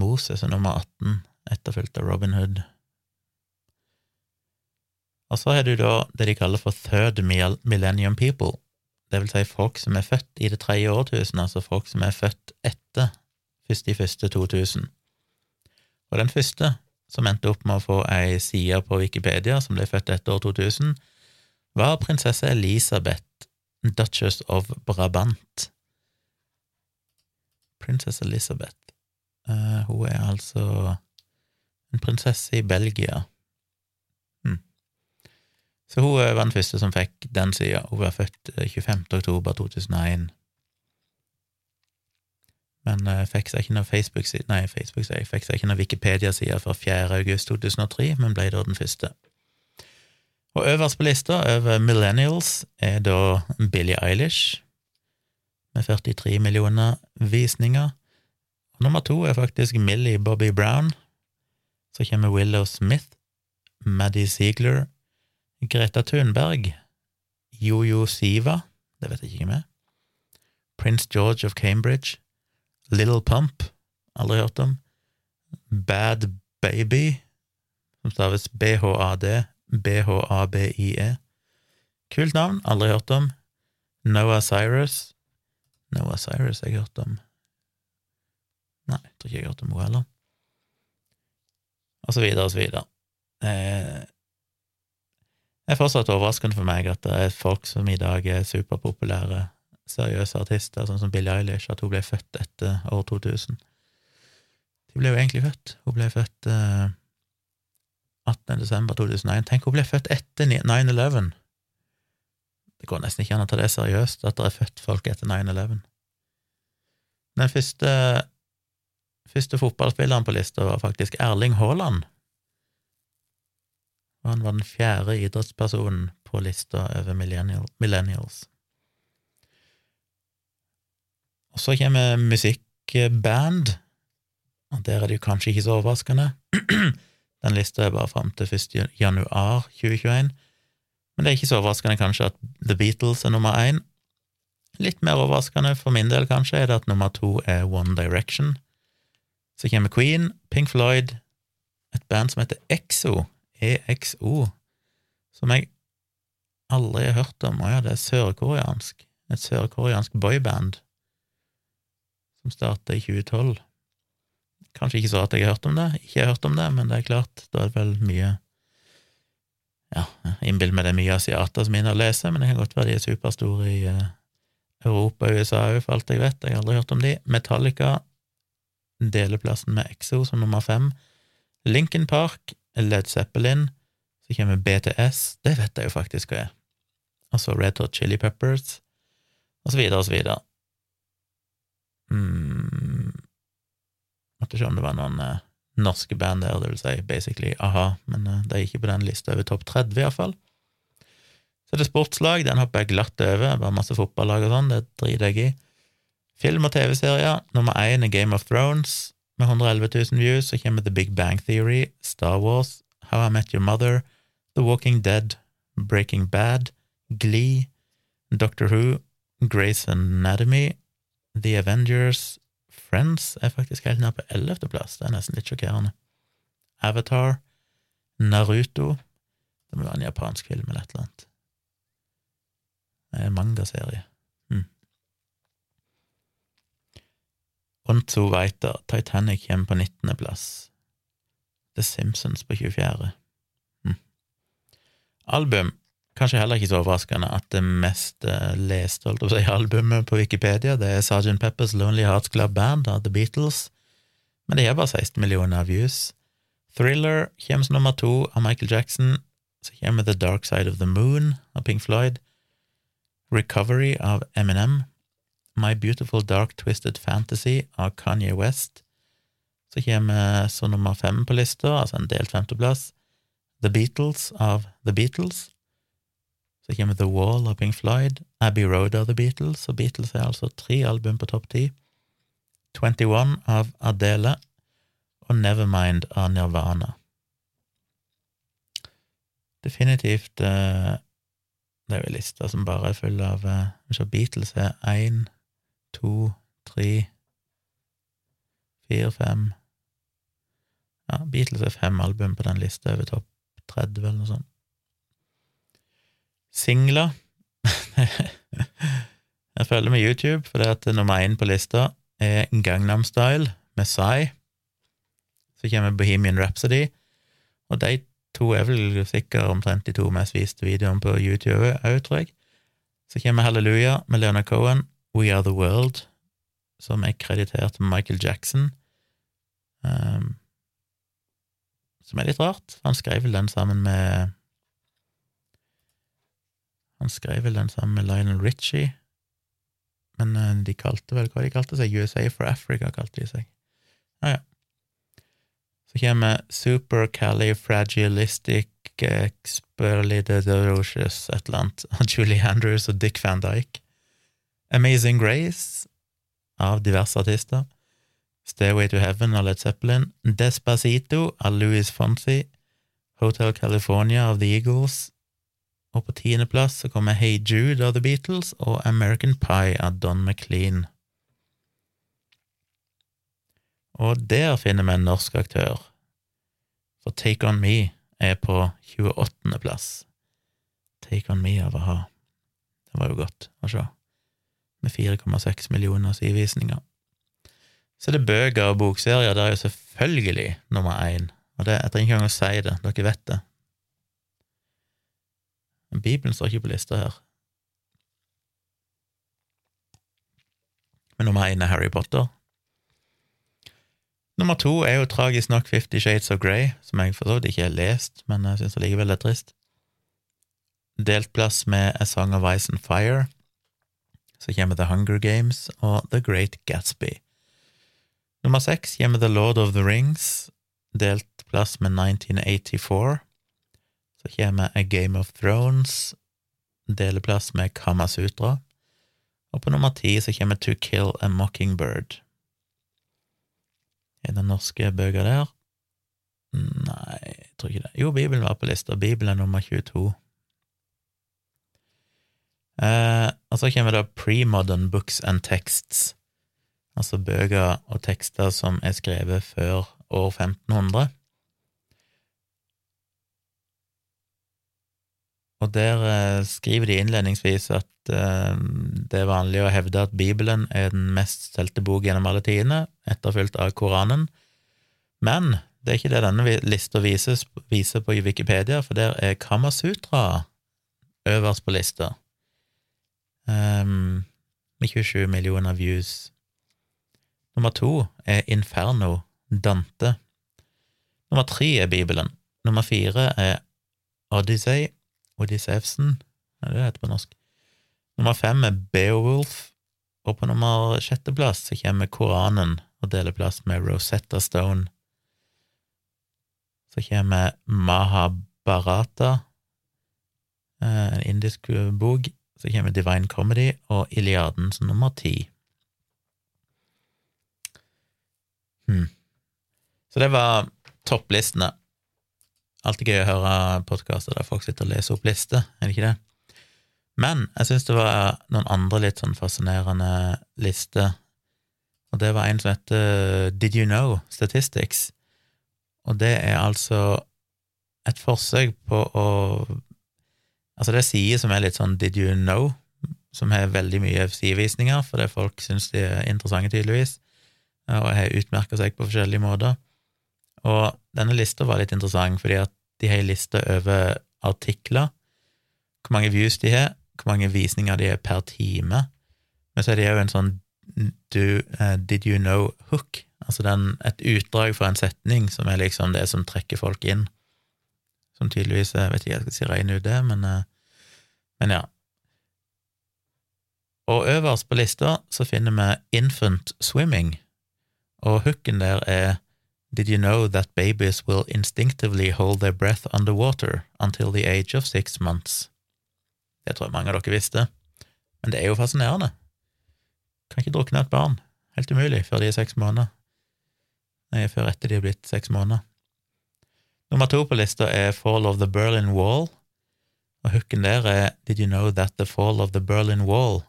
Moses er nummer 18, etterfulgt av Robin Hood. Og så har du da det de kaller for third millennium people, det vil si folk som er født i det tredje årtusenet, altså folk som er født etter 1.1.2000. Og den første, som endte opp med å få ei side på Wikipedia som ble født etter år 2000, var prinsesse Elisabeth Duchess of Brabant. Prinsesse Elisabeth. Uh, hun er altså en prinsesse i Belgia. Hmm. Så hun var den første som fikk den sida. Hun var født 25. Eh, oktober 2001. men uh, fikk seg ikke noe Facebook-side Nei, Facebook-side, fikk seg ikke noe Wikipedia-side før 4. august 2003, men ble da den første. Og øverst på lista over millennials er da Billie Eilish, med 43 millioner visninger. Nummer to er faktisk Millie Bobby Brown. Så kommer Willow Smith, Maddie Ziegler, Greta Thunberg, Jojo Siva, det vet jeg ikke hvem er, Prince George of Cambridge, Little Pump, aldri hørt om, Bad Baby, som staves BHAD, BHABIE. Kult navn, aldri hørt om. Noah Cyrus. Noah Cyrus jeg har hørt om. Nei, jeg tror ikke jeg har hørt om henne heller. Og så videre og så videre. Eh, det er fortsatt overraskende for meg at det er folk som i dag er superpopulære, seriøse artister, sånn som Billie Eilish, at hun ble født etter år 2000. De ble jo egentlig født. Hun ble født eh, 18. desember 2001. Tenk, hun ble født etter 9-11. Det går nesten ikke an å ta det seriøst, at det er født folk etter 9-11. Den første, første fotballspilleren på lista var faktisk Erling Haaland. Og han var den fjerde idrettspersonen på lista over millennials. Og så kommer musikkband, og der er det jo kanskje ikke så overraskende. Den lista er bare fram til 1. januar 2021. Men det er ikke så overraskende kanskje at The Beatles er nummer én. Litt mer overraskende for min del kanskje er det at nummer to er One Direction. Så kommer Queen, Pink Floyd, et band som heter EXO, EXO, som jeg aldri har hørt om. Å ja, det er sørkoreansk. Et sørkoreansk boyband som starta i 2012. Kanskje ikke så at jeg har hørt om det, ikke har hørt om det, men det er klart, da er det vel mye Ja, jeg innbiller meg det er mye asiater som er inne og leser, men det kan godt være de er superstore i uh, Europa og USA òg, for alt jeg vet. Jeg har aldri hørt om de. Metallica deler plassen med Exo som nummer fem. Lincoln Park, Led Zeppelin, så kommer BTS, det vet jeg jo faktisk hva er. Og så Red Hot Chili Peppers, og så videre og så videre. Mm, Måtte se om det var noen eh, norske band der, det vil si basically a-ha, men eh, det er ikke på den lista over topp 30, iallfall. Så det er sportslag, den hopper jeg glatt over, bare masse fotballag og sånn, det driter jeg i. Film- og TV-serier, nummer én er Game of Thrones, med 111 000 views, så kommer The Big Bang Theory, Star Wars, How I Met Your Mother, The Walking Dead, Breaking Bad, Glee, Doctor Who, Grace Anatomy, The Avengers, Friends er faktisk helt nede på ellevteplass, det er nesten litt sjokkerende. Avatar, Naruto Det må være en japansk film eller et eller annet. En mangaserie. Hm. Onzo Weiter, Titanic hjemme på nittendeplass. The Simpsons på 24. Hm. Album Kanskje heller ikke så overraskende at det mest uh, leste holdt å si, albumet på Wikipedia det er Sgt. Peppers Lonely Hearts Club Band av The Beatles, men det har bare 16 millioner views. Thriller kommer som nummer to av Michael Jackson, så kommer The Dark Side of the Moon av Pink Floyd, Recovery av Eminem, My Beautiful Dark Twisted Fantasy av Kanye West, så kommer så nummer fem på lista, altså en delt femteplass, The Beatles av The Beatles, så kommer The Wall av Pink Floyd, Abbey Road av The Beatles, og Beatles er altså tre album på topp ti. 21 av Adele og Nevermind av Nirvana. Definitivt uh, Det er jo en liste som bare er full av uh, Beatles er én, to, tre, fire, fem Ja, Beatles er fem album på den lista over topp 30, eller noe sånt singler. jeg følger med YouTube, for det at nummer én på lista er Gangnam Style med Psy. Så kommer Bohemian Rhapsody, og de to er vel sikkert omtrent de to mest viste videoene på YouTube òg, tror jeg. Så kommer Hallelujah med Leonard Cohen, We Are The World, som er kreditert med Michael Jackson. Um, som er litt rart. Han skrev vel den sammen med Han skrev vel den sammen med Lionel Richie, men eh, de kalte vel hva de kalte seg? USA for Africa, kalte de seg. Ja, ja. Så kommer Supercalifragilistic Experlididocious, et eller annet, av Julie Andrews og Dick Van Dyke. Amazing Grace av diverse artister. Stairway to Heaven av Led Zeppelin. Despacito av Louis Fonsi. Hotel California av The Eagles. Og på tiendeplass så kommer Hey Jude av The Beatles og American Pie av Don McLean. Og der finner vi en norsk aktør, for Take On Me er på 28. plass. Take On Me av a-ha. Det var jo godt å se, med 4,6 millioner sidevisninger. Så det er bøker og bokserier, det er jo selvfølgelig nummer én, og det, jeg trenger ikke engang å si det, dere vet det. Men Bibelen står ikke på lista her. Men nummer én er Harry Potter. Nummer to er jo tragisk nok Fifty Shades of Grey, som jeg for så vidt ikke har lest, men jeg syns allikevel det er trist. Delt plass med A Song of Ice and Fire. Så kommer The Hunger Games og The Great Gatsby. Nummer seks kommer The Lord of the Rings, delt plass med 1984. Så kommer A Game of Thrones, deleplass med Kamasutra. Og på nummer ti så kommer To Kill a Mockingbird. Er det norske bøker der? Nei, jeg tror ikke det. Jo, Bibelen var på lista. Bibelen er nummer 22. Eh, og så kommer da Premodern Books and Texts, altså bøker og tekster som er skrevet før år 1500. Og der eh, skriver de innledningsvis at eh, det er vanlig å hevde at Bibelen er den mest solgte bok gjennom alle tidene, etterfulgt av Koranen. Men det er ikke det denne lista viser, viser på Wikipedia, for der er Kamasutra øverst på lista, um, med 27 millioner views. Nummer to er Inferno, Dante. Nummer tre er Bibelen. Nummer fire er Odyssey, Odyssevsen, er det det heter på norsk. Nummer fem er Beowulf, og på nummer sjetteplass så kommer Koranen og deler plass med Rosetta Stone. Så kommer Mahabharata, eh, en indisk bok. Så kommer Divine Comedy og Iliaden som nummer ti. Hmm. Så det var topplistene. Alltid gøy å høre podkaster der folk sitter og leser opp lister, er det ikke det? Men jeg syns det var noen andre litt sånn fascinerende lister, og det var en som heter Did You Know Statistics, og det er altså et forsøk på å Altså, det er sider som er litt sånn Did You Know, som har veldig mye sidevisninger, fordi folk syns de er interessante, tydeligvis, og har utmerka seg på forskjellige måter. Og denne lista var litt interessant, fordi at de har ei liste over artikler, hvor mange views de har, hvor mange visninger de har per time, men så er det òg en sånn do, uh, Did you know hook, altså den, et utdrag fra en setning som er liksom det som trekker folk inn, som tydeligvis Jeg vet ikke jeg skal si rein ut det, men, uh, men ja. Og øverst på lista så finner vi Infant Swimming, og hooken der er Did you know that babies will instinctively hold their breath underwater until the age of six months? Det tror jeg mange av dere visste, men det er jo fascinerende. Kan ikke drukne et barn. Helt umulig før de er seks måneder. Nei, før etter de er blitt seks måneder. Nummer to på lista er Fall of the Berlin Wall, og hooken der er Did you know that the fall of the Berlin Wall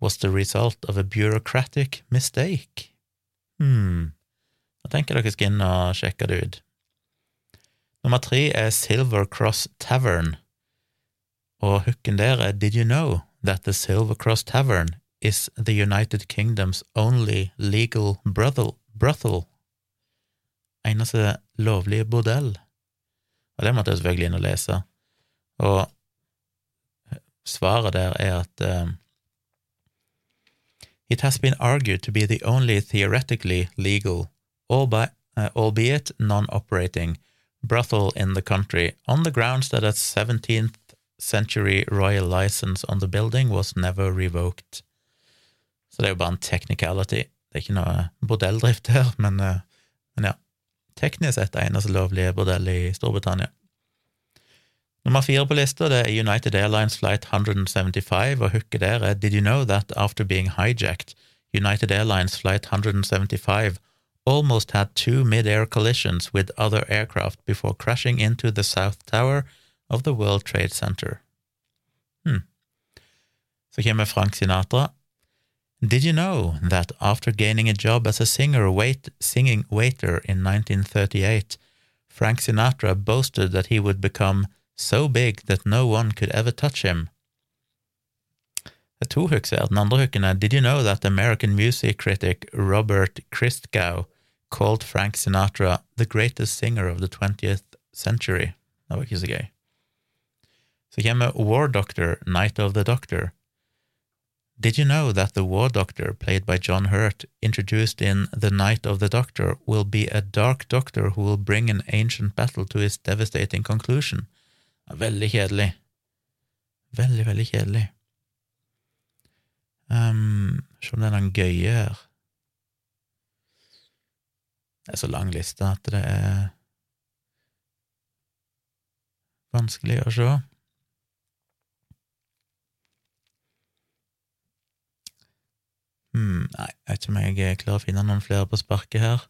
was the result of a bureaucratic mistake? Hmm. Da tenker dere skal inn og sjekke det ut. Nummer tre er Silver Cross Tavern, og hooken der er Did you know that the Silver Cross Tavern is the United Kingdoms only legal brothel, brothel? Eneste lovlige bordell. Og det måtte jeg selvfølgelig inn og lese, og svaret der er at um, It has been argued to be the only theoretically legal albeit non-operating, brothel in the country, on the grounds that a 17th century royal license on the building was never revoked. Så det er jo bare en technicality. Det er ikke noe bordelldrift her, men, eh, men ja. Teknisk sett det eneste lovlige bordellet i Storbritannia. Nummer fire på lista det er United Airlines Flight 175, og hooket der er Did you know that after being hijacked, United Airlines Flight 175 almost had two mid-air collisions with other aircraft before crashing into the South Tower of the World Trade Center. Hmm. Så Frank Sinatra. Did you know that after gaining a job as a singer wait, singing waiter in 1938, Frank Sinatra boasted that he would become so big that no one could ever touch him? Er to hooks her. Den andre Did you know that American music critic Robert Christgau called Frank Sinatra the greatest singer of the 20th century? Det var ikke så gøy. Så kommer War Doctor, Night of the Doctor. Did you know that the War Doctor, played by John Hurt, introduced in The Night of the Doctor, will be a dark doctor who will bring an ancient battle to its devastating conclusion? Veldig kjedelig. Veldig, veldig kjedelig. Um, Se om det er noen gøye her. Det er så lang liste at det er vanskelig å se. Hmm, nei, jeg vet ikke om jeg klarer å finne noen flere på sparket her.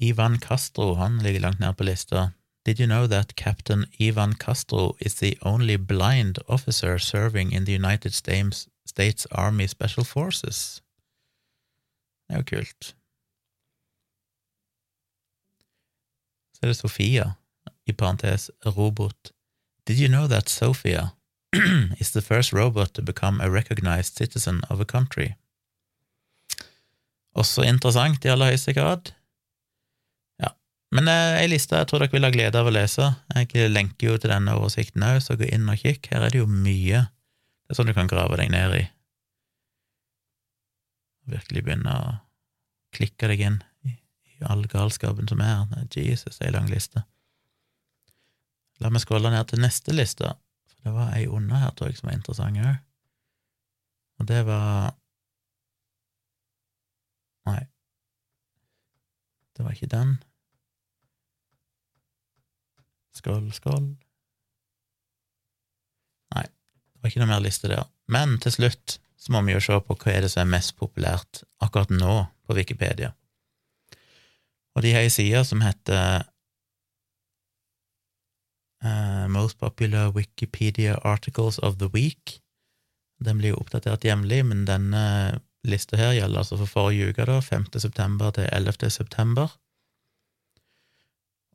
Ivan Castro han ligger langt nede på lista. Did you know that Captain Ivan Castro is the only blind officer serving in the United States, Army Special Forces? Det er jo kult. Så er det Sofia, i parentes robot. Did you know that Sophia is the first robot to become a recognized citizen of a country? Også interessant i aller høyeste grad. Ja, men eh, ei liste jeg tror dere vil ha glede av å lese. Jeg lenker jo til denne oversikten òg, så gå inn og kikk. Her er det jo mye. Det er sånn du kan grave deg ned i. Virkelig begynne å klikke deg inn i, all galskapen som er her. Jesus, ei lang liste. La meg skrolle ned til neste liste, for det var ei under her, tror jeg, som var interessant òg. Og det var Nei, det var ikke den. Skål, skål. Nei, det var ikke noe mer liste der. Men til slutt så må vi jo se på hva er det som er mest populært akkurat nå på Wikipedia. Og de har ei side som heter uh, Most Popular Wikipedia Articles of the Week. Den blir jo oppdatert jevnlig, men denne lista her gjelder altså for forrige uke, da, 5. september til 11. september.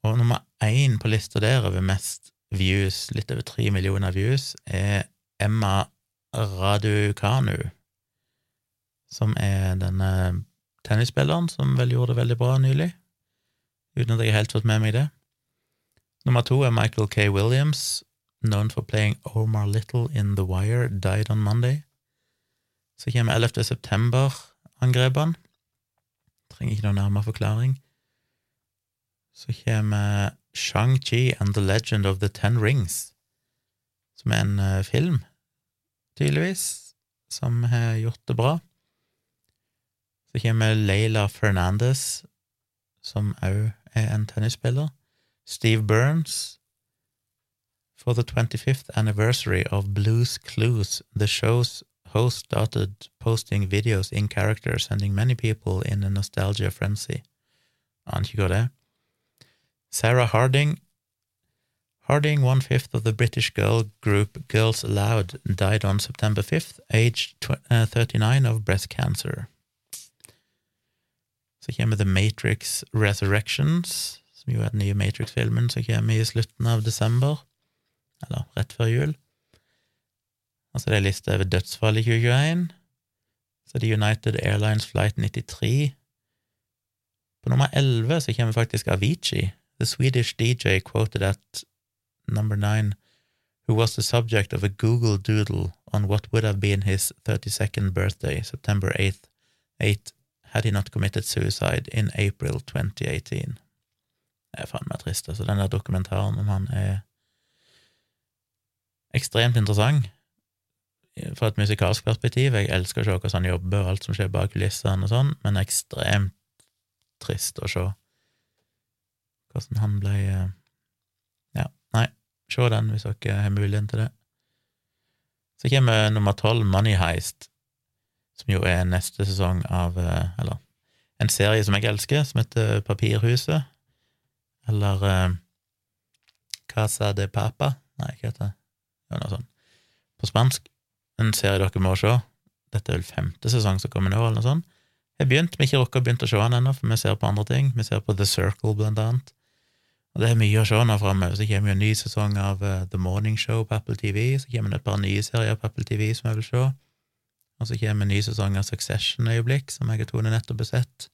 Og nummer én på lista der over mest views, litt over tre millioner views, er Emma Raducanu, som er denne tennisspilleren som vel gjorde det veldig bra nylig, uten at jeg helt fått med meg det. Nummer to er Michael K. Williams, known for playing Omar Little in The Wire, died on Monday. Så kommer 11. september-angrepene. Trenger ikke noen nærmere forklaring. Så kommer Shang-Chi and The Legend of the Ten Rings, som er en uh, film, tydeligvis, som har gjort det bra. Så kommer Leila Fernandez, som òg er en tennisspiller. Steve Burns. For the 25th anniversary of Blues Clues, the show's host started posting videos in character, sending many people in a nostalgia frenzy. Aner ikke hva det er. Sarah Harding Harding, one fifth of the British girl group Girls Aloud, died on September 5th, aged uh, 39 of breast cancer. Så kommer The Matrix Resurrections, som jo er den nye Matrix-filmen som kommer i slutten av desember, eller rett før jul. Altså det er lista over dødsfall i 2021. Så det er United Airlines Flight 93. På nummer 11 så kommer faktisk Avicii. The Swedish DJ quoted at number nine, who was the subject of a Google doodle on what would have been his 32nd birthday, September 8th, 8 had he not committed suicide in April 2018. Det er faen meg trist. Altså, den der dokumentaren om han er ekstremt interessant. fra et musikalsk perspektiv. Jeg elsker å se hvordan han jobber, og alt som skjer bak kulissene og sånn, men ekstremt trist å se hvordan han ble eh, se den hvis dere har muligheten til det. Så kommer nummer tolv, Money Heist, som jo er neste sesong av eh, Eller en serie som jeg elsker, som heter Papirhuset, eller eh, Casa de Papa Nei, hva heter det? Noe sånt. På spansk. En serie dere må se. Dette er vel femte sesong som kommer nå, eller noe sånt. Jeg har begynt, har ikke rukket å begynne å se den ennå, for vi ser på andre ting. Vi ser på The Circle, blant annet. Og det er mye å se nå framover. Så kommer jo en ny sesong av uh, The Morning Show på Apple TV. Så kommer det et par nye serier på Apple TV som jeg vil se. Og så kommer en ny sesong av Succession-øyeblikk, som jeg og Tone nettopp har sett.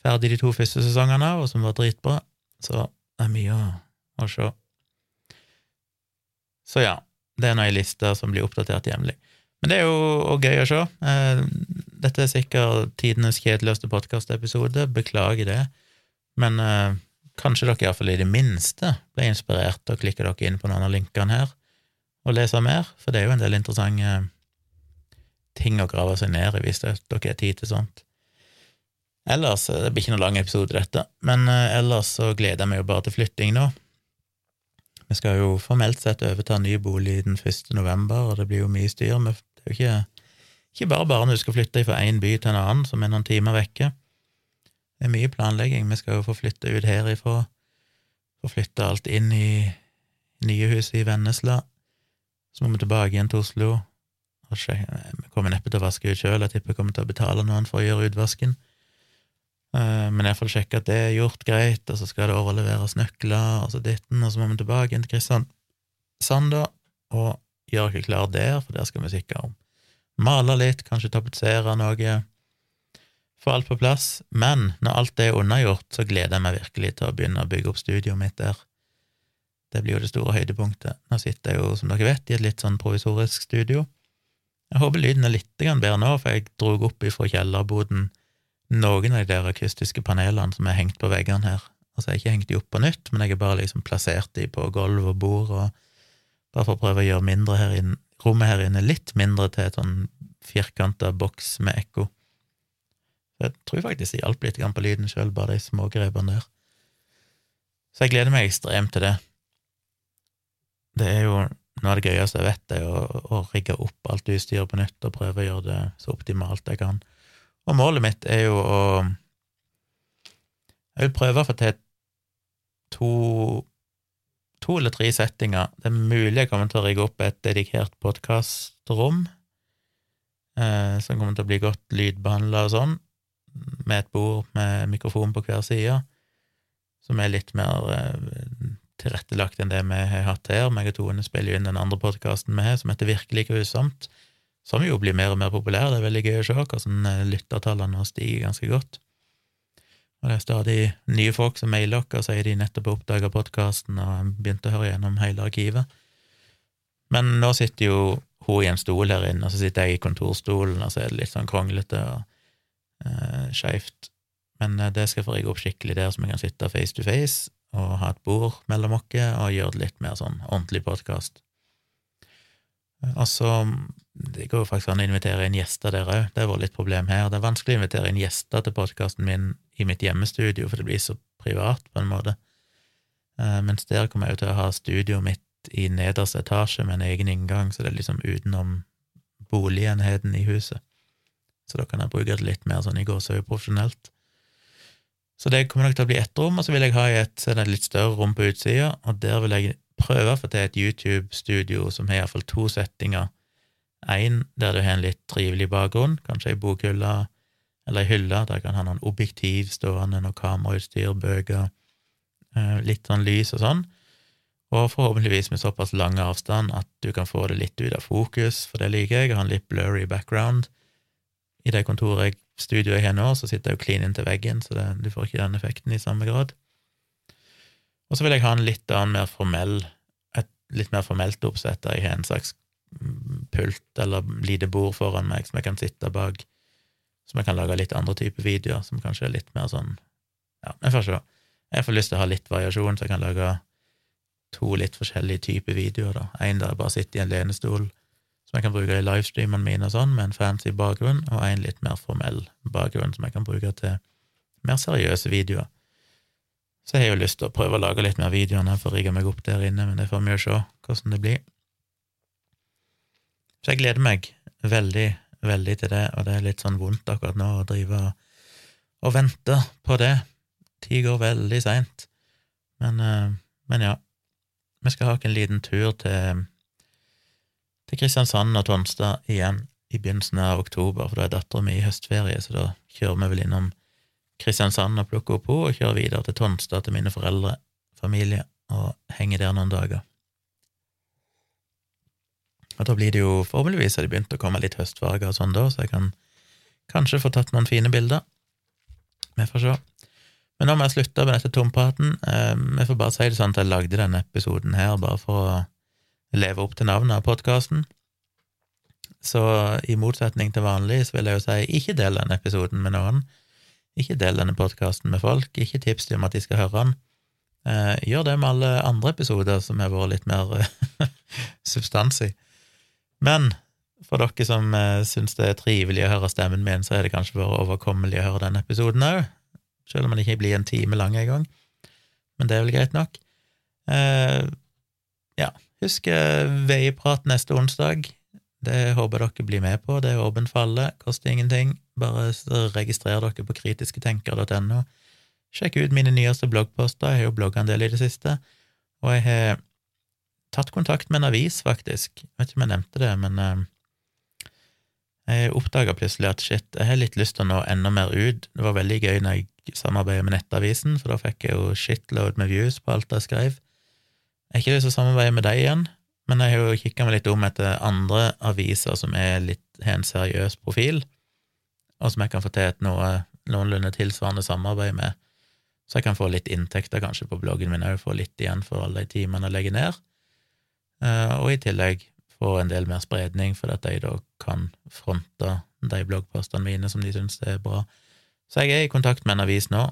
Ferdig de to første sesongene av, og som var dritbra. Så det er mye å, å se. Så ja, det er nå ei liste som blir oppdatert jevnlig. Men det er jo gøy å se. Eh, dette er sikkert tidenes kjedeligste podkastepisode, beklager det, men eh, kanskje dere iallfall i det minste ble inspirert og klikker dere inn på noen av linkene her og leser mer, for det er jo en del interessante ting å grave seg ned i hvis dere har tid til sånt. Ellers, Det blir ikke noen lang episode, dette, men ellers så gleder jeg meg jo bare til flytting nå. Vi skal jo formelt sett overta ny bolig den 1. november, og det blir jo mye styr. Men det er jo ikke, ikke bare bare når du skal flytte fra én by til en annen, som er noen timer vekke. Det er mye planlegging. Vi skal jo få flytte ut herifra, få flytte alt inn i nye huset i Vennesla. Så må vi tilbake igjen til Oslo. Vi kommer neppe til å vaske ut sjøl, jeg tipper jeg kommer til å betale noen for å gjøre utvasken. Eh, men jeg får sjekke at det er gjort greit, og så skal det overleveres nøkler, og så ditten, og så må vi tilbake inn til Kristiansand, da, og gjøre oss klar der, for der skal vi sikkert male litt, kanskje tapetsere noe, få alt på plass. Men når alt det er unnagjort, så gleder jeg meg virkelig til å begynne å bygge opp studioet mitt der. Det blir jo det store høydepunktet. Nå sitter jeg jo, som dere vet, i et litt sånn provisorisk studio. Jeg håper lyden er litt bedre nå, for jeg dro opp ifra kjellerboden noen av de der akustiske panelene som er hengt på veggene her. Altså, jeg har ikke hengt de opp på nytt, men jeg har bare liksom plassert de på gulv og bord, og bare for å prøve å gjøre her inne, rommet her inne litt mindre til et sånn firkanta boks med ekko. Jeg tror faktisk det hjalp litt på lyden sjøl, bare de små grepene der. Så jeg gleder meg ekstremt til det. Det er jo noe av det gøyeste jeg vet, er å, å rigge opp alt utstyret på nytt og prøve å gjøre det så optimalt jeg kan. Og målet mitt er jo å Jeg vil prøve å få til to, to eller tre settinger. Det er mulig jeg kommer til å rigge opp et dedikert podkastrom, eh, som kommer til å bli godt lydbehandla og sånn, med et bord med mikrofon på hver side, som er litt mer eh, tilrettelagt enn det vi har hatt her. Meg og Tone spiller jo inn den andre podkasten vi har, som heter Virkelig grusomt som jo blir mer og mer populær. Det er veldig gøy å se hvordan eh, lyttertallene stiger ganske godt. Og det er stadig nye folk som mailer oss og sier de nettopp har oppdaga podkasten og begynt å høre gjennom hele arkivet. Men nå sitter jo hun i en stol her inne, og så sitter jeg i kontorstolen, og så er det litt sånn kronglete og eh, skeivt. Men eh, det skal jeg få rigge opp skikkelig der, så vi kan sitte face to face og ha et bord mellom oss og gjøre det litt mer sånn ordentlig podkast. Og så det går jo faktisk an å invitere inn gjester der òg, det har vært litt problem her. Det er vanskelig å invitere inn gjester til podkasten min i mitt hjemmestudio, for det blir så privat, på en måte. Uh, mens der kommer jeg jo til å ha studioet mitt i nederste etasje med en egen inngang, så det er liksom utenom boligenheten i huset. Så da kan jeg bruke det litt mer sånn i gåsehud profesjonelt. Så det kommer nok til å bli ett rom, og så vil jeg ha et, et litt større rom på utsida, og der vil jeg prøve å få til et YouTube-studio som har iallfall to settinger Én der du har en litt trivelig bakgrunn, kanskje ei bokhylle eller ei hylle der kan ha noen objektiv stående, noe kamerautstyr, bøker, eh, litt sånn lys og sånn, og forhåpentligvis med såpass lang avstand at du kan få det litt ut av fokus, for det liker jeg, å ha en litt blurry background. I det kontoret jeg, studioet jeg har nå, så sitter jeg jo clean inntil veggen, så det, du får ikke den effekten i samme grad. Og så vil jeg ha en litt annen, mer formell, et litt mer formelt oppsett, der jeg har en slags pult eller lite bord foran meg som jeg kan sitte bak, som jeg kan lage litt andre typer videoer, som kanskje er litt mer sånn Ja, jeg får se. Jeg får lyst til å ha litt variasjon, så jeg kan lage to litt forskjellige typer videoer. da. En der jeg bare sitter i en lenestol, som jeg kan bruke i livestreamene mine og sånn, med en fancy bakgrunn, og en litt mer formell bakgrunn som jeg kan bruke til mer seriøse videoer. Så jeg har jo lyst til å prøve å lage litt mer videoer når jeg får rigga meg opp der inne, men det får vi jo se hvordan det blir. Så jeg gleder meg veldig, veldig til det, og det er litt sånn vondt akkurat nå å drive og vente på det. Tid går veldig seint. Men, eh, men ja, vi skal ha en liten tur til, til Kristiansand og Tonstad igjen i begynnelsen av oktober, for da er dattera mi i høstferie, så da kjører vi vel innom Kristiansand og plukker opp henne og kjører videre til Tonstad til mine foreldre, familie, og henger der noen dager. Og da blir det jo forhåpentligvis har det begynt å komme litt høstfarger og sånn da, så jeg kan kanskje få tatt noen fine bilder. Vi får se. Men nå må jeg slutte med dette tompraten. Eh, vi får bare si det sånn at jeg lagde denne episoden her bare for å leve opp til navnet av podkasten. Så i motsetning til vanlig så vil jeg jo si ikke del denne episoden med noen. Ikke del denne podkasten med folk. Ikke tips dem om at de skal høre den. Eh, gjør det med alle andre episoder som har vært litt mer substans i. Men for dere som eh, syns det er trivelig å høre stemmen min, så er det kanskje bare overkommelig å høre denne episoden òg selv om den ikke blir en time lang engang. Men det er vel greit nok. Eh, ja, husk veiprat neste onsdag. Det håper dere blir med på. Det er åpent for alle, koster ingenting. Bare registrer dere på kritisketenker.no. Sjekk ut mine nyeste bloggposter, jeg har jo blogga en del i det siste. Og jeg har tatt kontakt med en avis, faktisk. Jeg vet ikke om jeg nevnte det, men eh, jeg oppdaga plutselig at shit, jeg har litt lyst til å nå enda mer ut. Det var veldig gøy når jeg samarbeidet med Nettavisen, for da fikk jeg jo shitload med views på alt jeg skrev. Jeg har ikke lyst til å samarbeide med deg igjen, men jeg har jo kikka meg litt om etter andre aviser som er litt, har en seriøs profil, og som jeg kan få til et noe noenlunde tilsvarende samarbeid med, så jeg kan få litt inntekter kanskje på bloggen min òg, få litt igjen for alle de timene jeg legger ned, eh, og i tillegg få en del mer spredning, for at de da kan fronte de bloggpostene mine som de syns er bra. Så jeg er i kontakt med en avis nå.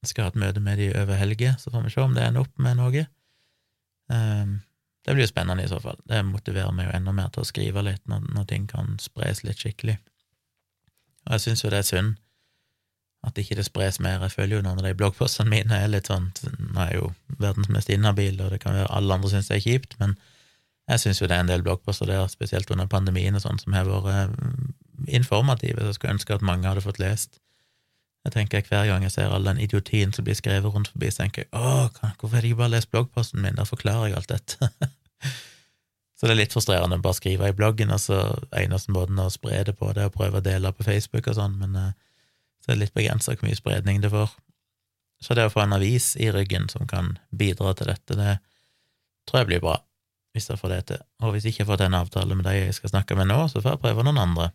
Jeg skal ha et møte med de over helge, så får vi se om det ender opp med noe. Um, det blir jo spennende i så fall. Det motiverer meg jo enda mer til å skrive litt når, når ting kan spres litt skikkelig. Og jeg syns jo det er synd at ikke det spres mer. Jeg føler jo noen av de bloggpostene mine er litt sånn Nå er jo verdens mest inhabil, og det kan være alle andre syns det er kjipt, men jeg syns jo det er en del bloggposter der, spesielt under pandemien og sånn, som har vært eh, informative, så jeg skulle ønske at mange hadde fått lest. Jeg tenker Hver gang jeg ser all den idiotien som blir skrevet rundt forbi, så tenker jeg åh, hvorfor har de ikke bare lest bloggposten min, der forklarer jeg alt dette. så det er litt frustrerende å bare skrive i bloggen, og så eneste måten å spre det på, det er å prøve å dele på Facebook og sånn, men uh, så er det litt begrensa hvor mye spredning det får. Så det å få en avis i ryggen som kan bidra til dette, det tror jeg blir bra, hvis jeg får det til. Og hvis jeg ikke får til en avtale med de jeg skal snakke med nå, så får jeg prøve noen andre.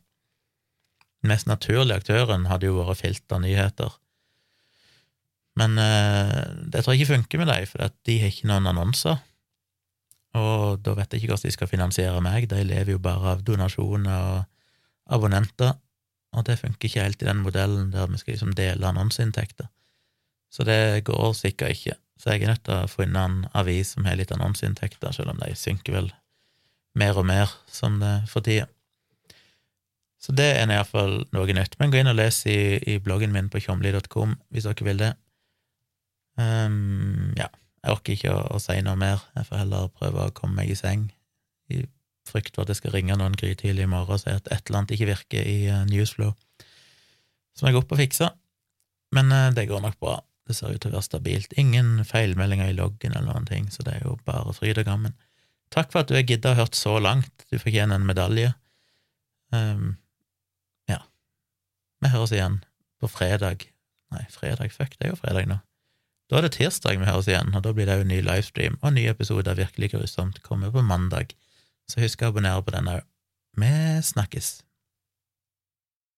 Den mest naturlige aktøren hadde jo vært Filter nyheter. Men eh, det tror jeg ikke funker med dem, for de har ikke noen annonser. Og da vet jeg ikke hvordan de skal finansiere meg, de lever jo bare av donasjoner og abonnenter, og det funker ikke helt i den modellen der vi skal liksom dele annonseinntekter. Så det går sikkert ikke. Så jeg er nødt til å finne en avis som har litt annonseinntekter, selv om de synker vel mer og mer som det for tida. Så det er iallfall noe nytt. Men gå inn og les i, i bloggen min på tjomli.com hvis dere vil det. Um, ja, jeg orker ikke å, å, si noe mer. Jeg får heller prøve å komme meg i seng i frykt for at jeg skal ringe noen grytidlig i morgen og si at et eller annet ikke virker i uh, Newsflow, som jeg går opp og fikser. Men uh, det går nok bra. Det ser ut til å være stabilt. Ingen feilmeldinger i loggen eller noen ting, så det er jo bare fryd og gammen. Takk for at du har gidda å hørt så langt. Du fortjener en medalje. Um, vi høres igjen på fredag. Nei, fredag, fuck, det er jo fredag nå. Da er det tirsdag vi høres igjen, og da blir det jo ny livestream, og ny episode av Virkelig grusomt kommer på mandag. Så husk å abonnere på den òg. Vi snakkes.